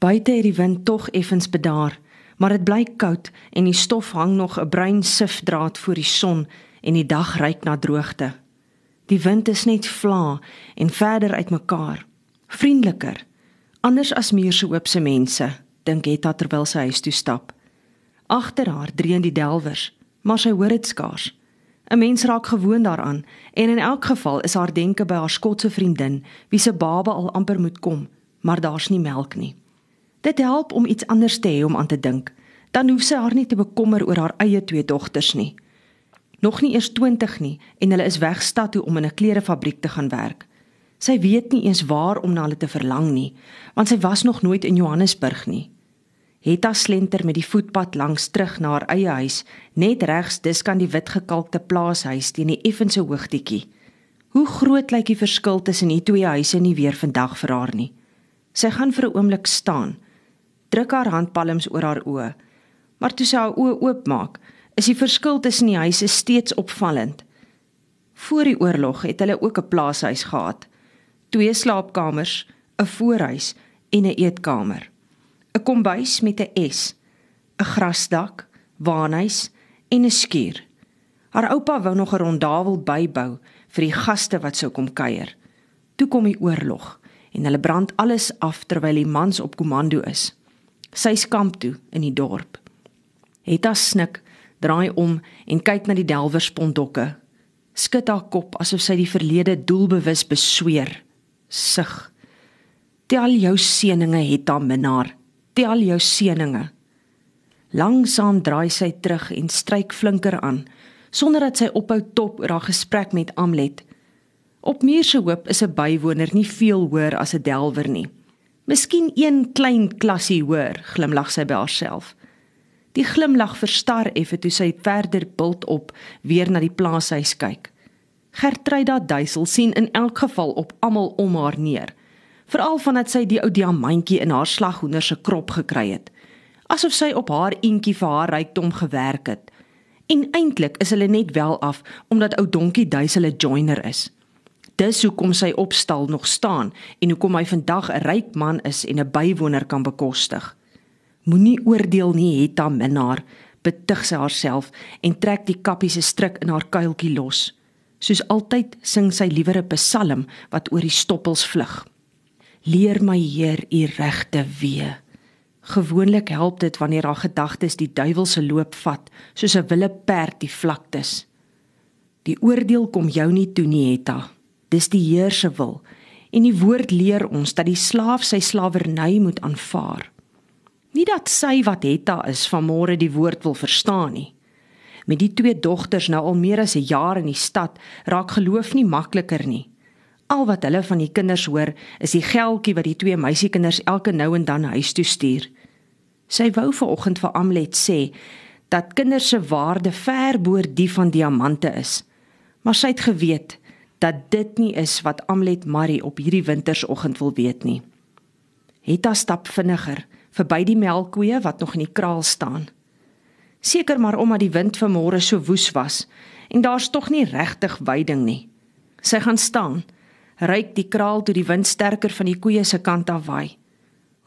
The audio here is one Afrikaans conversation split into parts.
Buite het die wind tog effens bedaar, maar dit bly koud en die stof hang nog 'n bruin sifdraad voor die son en die dag ryk na droogte. Die wind is net vla en verder uitmekaar. Vriendeliker, anders as muurse oop se mense, dink Etta terwyl sy huis toe stap. Agter haar dreun die delwers, maar sy hoor dit skaars. 'n Mens raak gewoond daaraan en in elk geval is haar denke by haar skotse vriendin wie se baba al amper moet kom, maar daar's nie melk nie. Dit help om iets anders te hê om aan te dink. Dan hoef sy haar nie te bekommer oor haar eie twee dogters nie. Nog nie eers 20 nie en hulle is weg stad toe om in 'n klerefabriek te gaan werk. Sy weet nie eens waar om na hulle te verlang nie, want sy was nog nooit in Johannesburg nie. Hetta slenter met die voetpad langs terug na haar eie huis, net regs dis kan die witgekalkte plaashuis teen die effense hoogtetjie. Hoe groot lyk die verskil tussen die twee huise nie weer vandag vir haar nie. Sy gaan vir 'n oomblik staan, druk haar handpalms oor haar oë, maar toe sy haar oë oopmaak, is die verskil tussen die huise steeds opvallend. Voor die oorlog het hulle ook 'n plaashuis gehad, twee slaapkamers, 'n voorhuis en 'n eetkamer. 'n kombuis met 'n S, 'n grasdak, waanhuis en 'n skuur. Haar oupa wou nog 'n rondavel bybou vir die gaste wat sou kom kuier. Toe kom die oorlog en hulle brand alles af terwyl die mans op komando is. Sy skamp toe in die dorp. Hetta snik, draai om en kyk na die delwersponddokke. Skud haar kop asof sy die verlede doelbewus besweer. Sug. Tel jou seëninge, Hetta minnaar tel jou seëninge. Langsaam draai sy terug en stryk flinker aan, sonder dat sy ophou top oor haar gesprek met Amlet. Op muur se hoop is 'n bywoner nie veel hoër as 'n delwer nie. Miskien een klein klasie hoër, glimlag sy by haarself. Die glimlag verstar effe toe sy verder bult op weer na die plaashuis kyk. Gertruida Duisel sien in elk geval op almal om haar neer veral vandat sy die ou diamantjie in haar slaghoender se krop gekry het asof sy op haar eentjie vir haar rykdom gewerk het en eintlik is hulle net wel af omdat ou donkie duisel 'n joiner is dis hoekom sy opstal nog staan en hoekom hy vandag 'n ryk man is en 'n bywoner kan bekostig moenie oordeel nie het haar minnaar betug sy haarself en trek die kappie se stryk in haar kuiltjie los soos altyd sing sy liewer 'n psalm wat oor die stoppels vlug Leer my Heer u regte weë. Gewoonlik help dit wanneer haar gedagtes die duiwelse loop vat, soos 'n wille perd die vlaktes. Die oordeel kom jou nie toe nie, Etta. Dis die Heer se wil. En die woord leer ons dat die slaaf sy slawerny moet aanvaar. Nie dat sy wat Etta is vanmôre die woord wil verstaan nie. Met die twee dogters nou al meer as 'n jaar in die stad, raak geloof nie makliker nie. Al wat hulle van die kinders hoor, is die geldjie wat die twee meisiekinders elke nou en dan huis toe stuur. Sy wou vanoggend vir Amlet sê dat kinders se waarde ver bo die van diamante is. Maar sy het geweet dat dit nie is wat Amlet Marie op hierdie wintersoggend wil weet nie. Hetta stap vinniger verby die melkkoeie wat nog in die kraal staan. Seker maar omdat die wind vanmôre so woes was en daar's tog nie regtig weiding nie. Sy gaan staan ryk die kraal toe die wind sterker van die koeie se kant af waai.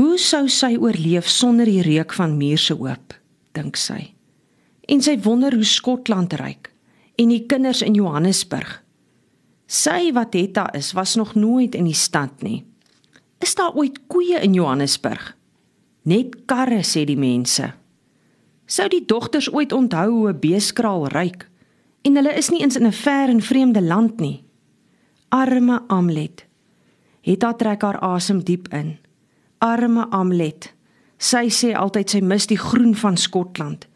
Hoe sou sy oorleef sonder die reuk van muur se hoop, dink sy. En sy wonder hoe Skotland ryk en die kinders in Johannesburg. Sy wat Hetta is, was nog nooit in die stad nie. Is daar ooit koeie in Johannesburg? Net karre sê die mense. Sou die dogters ooit onthou hoe 'n beeskraal ryk? En hulle is nie eens in 'n ver en vreemde land nie. Arme Amlet. Hetta trek haar asem diep in. Arme Amlet. Sy sê altyd sy mis die groen van Skotland.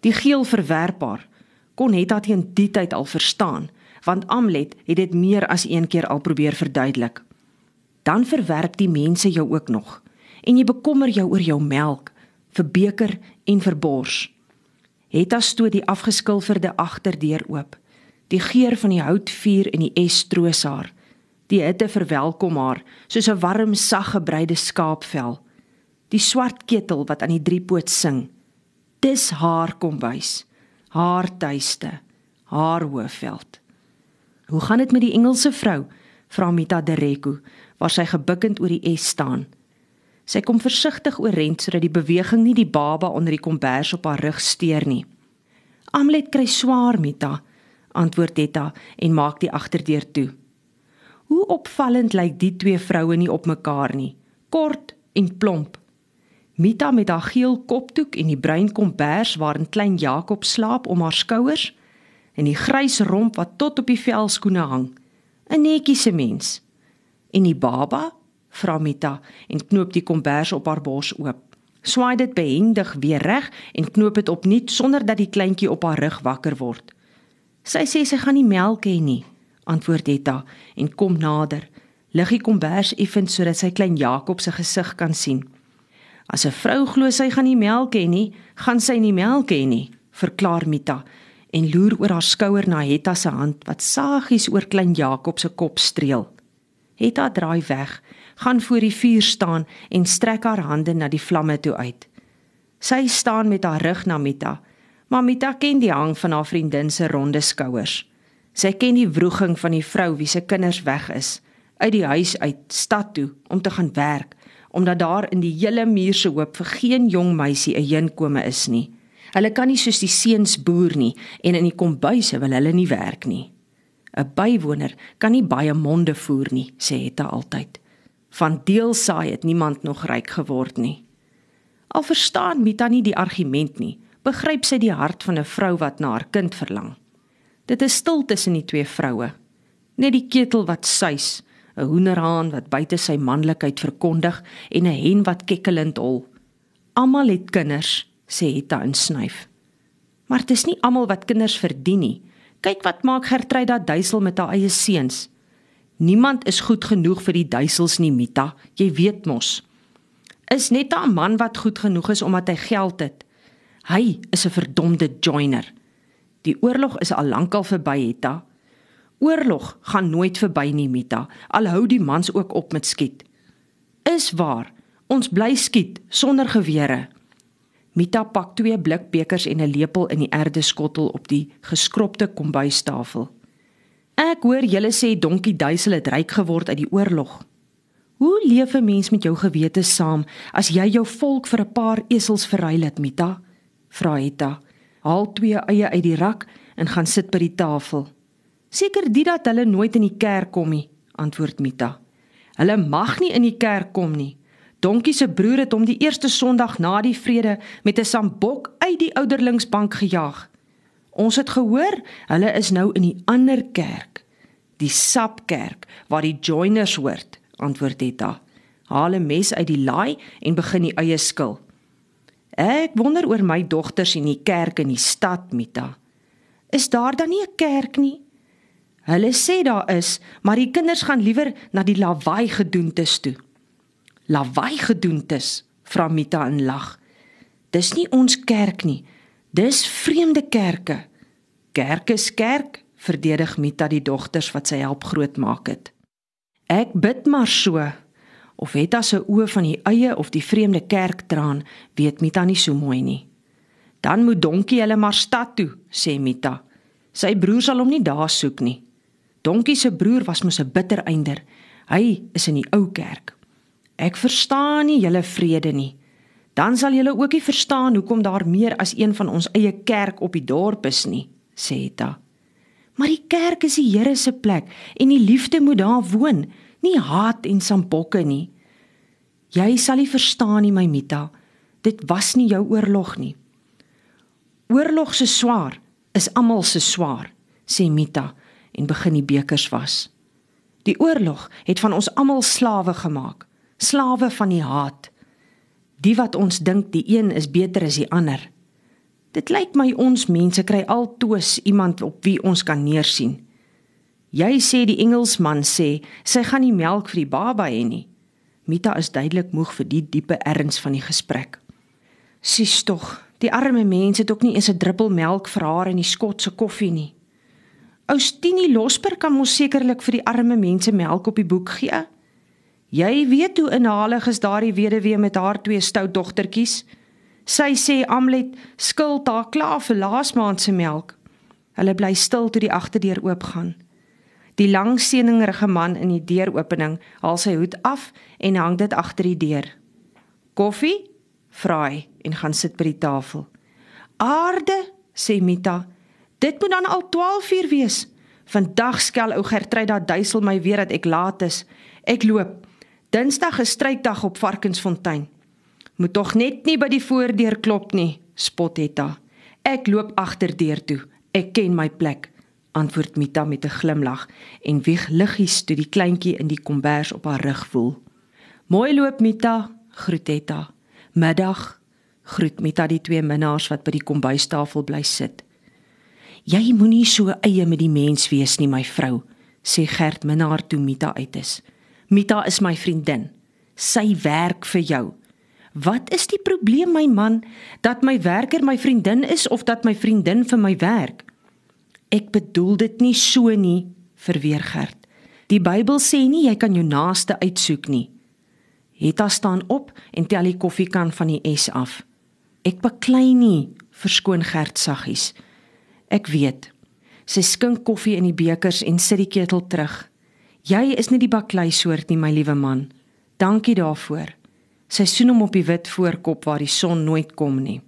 Die geel verwerp haar. Kon Hetta teen die tyd al verstaan, want Amlet het dit meer as een keer al probeer verduidelik. Dan verwerp die mense jou ook nog en jy bekommer jou oor jou melk, vir beker en vir bors. Hetta stoot die afgeskilferde agterdeur oop. Die geur van die houtvuur en die es troos haar. Die hitte verwelkom haar soos 'n warm saggebreide skaapvel. Die swart ketel wat aan die driepoot sing. Dis haar kombuis, haar tuiste, haar hoofveld. Hoe gaan dit met die Engelse vrou? vra Mita Dereko, waar sy gebukkend oor die es staan. Sy kom versigtig oorent sodat die beweging nie die baba onder die kombers op haar rug steur nie. Amlet kry swaar, Mita, antwoord Etta en maak die agterdeur toe. Hoe opvallend lyk die twee vroue nie op mekaar nie. Kort en plomp. Mita met haar geel kopdoek en die bruin kombers waarin klein Jakob slaap om haar skouers en die grys romp wat tot op die velskoene hang. 'n Netjiese mens. En die baba? vra Mita en knoop die kombers op haar bors oop. Swaai dit behendig weer reg en knoop dit opnuut sonder dat die kleintjie op haar rug wakker word. Sy sê sy gaan nie melk hê nie, antwoord Etta en kom nader. Lig die kombers effens sodat sy klein Jakob se gesig kan sien. As 'n vrou glo sy gaan nie melk hê nie, gaan sy nie melk hê nie, verklaar Mita en loer oor haar skouer na Hetta se hand wat saggies oor klein Jakob se kop streel. Hetta draai weg, gaan voor die vuur staan en strek haar hande na die vlamme toe uit. Sy staan met haar rug na Mita, maar Mita ken die hang van haar vriendin se ronde skouers. Sy ken die wroging van die vrou wie se kinders weg is, uit die huis uit stad toe om te gaan werk, omdat daar in die hele muur se hoop vir geen jong meisie 'n heenkome is nie. Hulle kan nie soos die seuns boer nie en in die kombuise wil hulle nie werk nie. 'n Bywoner kan nie baie monde voer nie, sê Hetta altyd. Van deelsaai het niemand nog ryk geword nie. Al verstaan Mita nie die argument nie, begryp sy die hart van 'n vrou wat na haar kind verlang. Dit is stil tussen die twee vroue. Net die ketel wat suis, 'n hoenderhaan wat buite sy manlikheid verkondig en 'n hen wat kekkelend hol. Almal het kinders, sê Hetta insnyf. Maar dit is nie almal wat kinders verdien nie. Kyk wat maak Gertruida duisel met haar eie seuns. Niemand is goed genoeg vir die duisels nie, Mita. Jy weet mos. Is net 'n man wat goed genoeg is omdat hy geld het. Hy is 'n verdomde joiner. Die oorlog is al lankal verby, Hetta. Oorlog gaan nooit verby nie, Mita. Al hou die mans ook op met skiet. Is waar. Ons bly skiet sonder gewere. Mita pak twee blikbekers en 'n lepel in die erdeskottel op die geskropte kombuistafel. Ek hoor julle sê Donkie Duisel het ryk geword uit die oorlog. Hoe leef 'n mens met jou gewete saam as jy jou volk vir 'n paar esels verruil het, Mita? Vra Etta. Haal twee eie uit die rak en gaan sit by die tafel. Seker dit dat hulle nooit in die kerk kom nie, antwoord Mita. Hulle mag nie in die kerk kom nie. Donkie se broer het hom die eerste Sondag na die vrede met 'n sambok uit die ouderlingsbank gejaag. Ons het gehoor hulle is nou in die ander kerk, die Sapkerk waar die joiners hoort, antwoord Etta. Haal 'n mes uit die laai en begin die eie skil. Ek wonder oor my dogters in die kerk in die stad, Mita. Is daar dan nie 'n kerk nie? Hulle sê daar is, maar die kinders gaan liewer na die lawaai gedoentes toe lawaai gedoentes, vra Mita in lag. Dis nie ons kerk nie. Dis vreemde kerke. Kerk is kerk, verdedig Mita die dogters wat sy help grootmaak het. Ek bid maar so. Of het as 'n oë van die eie of die vreemde kerk traan, weet Mita nie so mooi nie. Dan moet Donkie hulle maar stad toe, sê Mita. Sy broer sal hom nie daar soek nie. Donkie se broer was mos 'n bitter einder. Hy is in die ou kerk. Ek verstaan nie julle vrede nie. Dan sal julle ook nie verstaan hoekom daar meer as een van ons eie kerk op die dorp is nie, sê Etta. Maar die kerk is die Here se plek en die liefde moet daar woon, nie haat en sambokke nie. Jy sal nie verstaan nie, my Mita. Dit was nie jou oorlog nie. Oorlog se swaar is almal se swaar, sê Mita en begin die bekers was. Die oorlog het van ons almal slawe gemaak slawe van die haat. Die wat ons dink die een is beter as die ander. Dit lyk my ons mense kry altoos iemand op wie ons kan neersien. Jy sê die Engelsman sê sy gaan nie melk vir die baba hê nie. Mita is duidelik moeg vir die diepe erns van die gesprek. Sis tog, die arme mense het ook nie eens 'n druppel melk vir haar in die skotse koffie nie. Ou Stini Losper kan mos sekerlik vir die arme mense melk op die boek gee. Jy weet hoe inhalig is daardie weduwee met haar twee stout dogtertjies. Sy sê Amlet skuld haar klaar vir laas maand se melk. Hulle bly stil toe die agterdeur oopgaan. Die lang seningerige man in die deuropening haal sy hoed af en hang dit agter die deur. Koffie? vra hy en gaan sit by die tafel. Aarde, sê Mita. Dit moet dan al 12 uur wees. Vandag skel ou Gertruida duisel my weer dat ek laat is. Ek loop. Dinsdag is strykdag op Varkensfontein. Moet tog net nie by die voordeur klop nie, spot Hetta. Ek loop agterdeur toe. Ek ken my plek, antwoord Mita met 'n glimlag en wieg liggies toe die kleintjie in die kombers op haar rug voel. Mooi loop Mita, groet Hetta. Middag, groet Mita die twee minnaars wat by die kombuistafel bly sit. Jy moenie so eie met die mens wees nie, my vrou, sê Gert minnaar toe Mita uit is. Mita is my vriendin. Sy werk vir jou. Wat is die probleem my man dat my werker my vriendin is of dat my vriendin vir my werk? Ek bedoel dit nie so nie, verweer Gert. Die Bybel sê nie jy kan jou naaste uitsoek nie. Hetta staan op en tel die koffiekan van die S af. Ek beklei nie, verskoon Gert saggies. Ek weet. Sy skink koffie in die bekers en sit die ketel terug. Jy is nie die baklei soort nie, my liewe man. Dankie daarvoor. Sy soen hom op die wit voorkop waar die son nooit kom nie.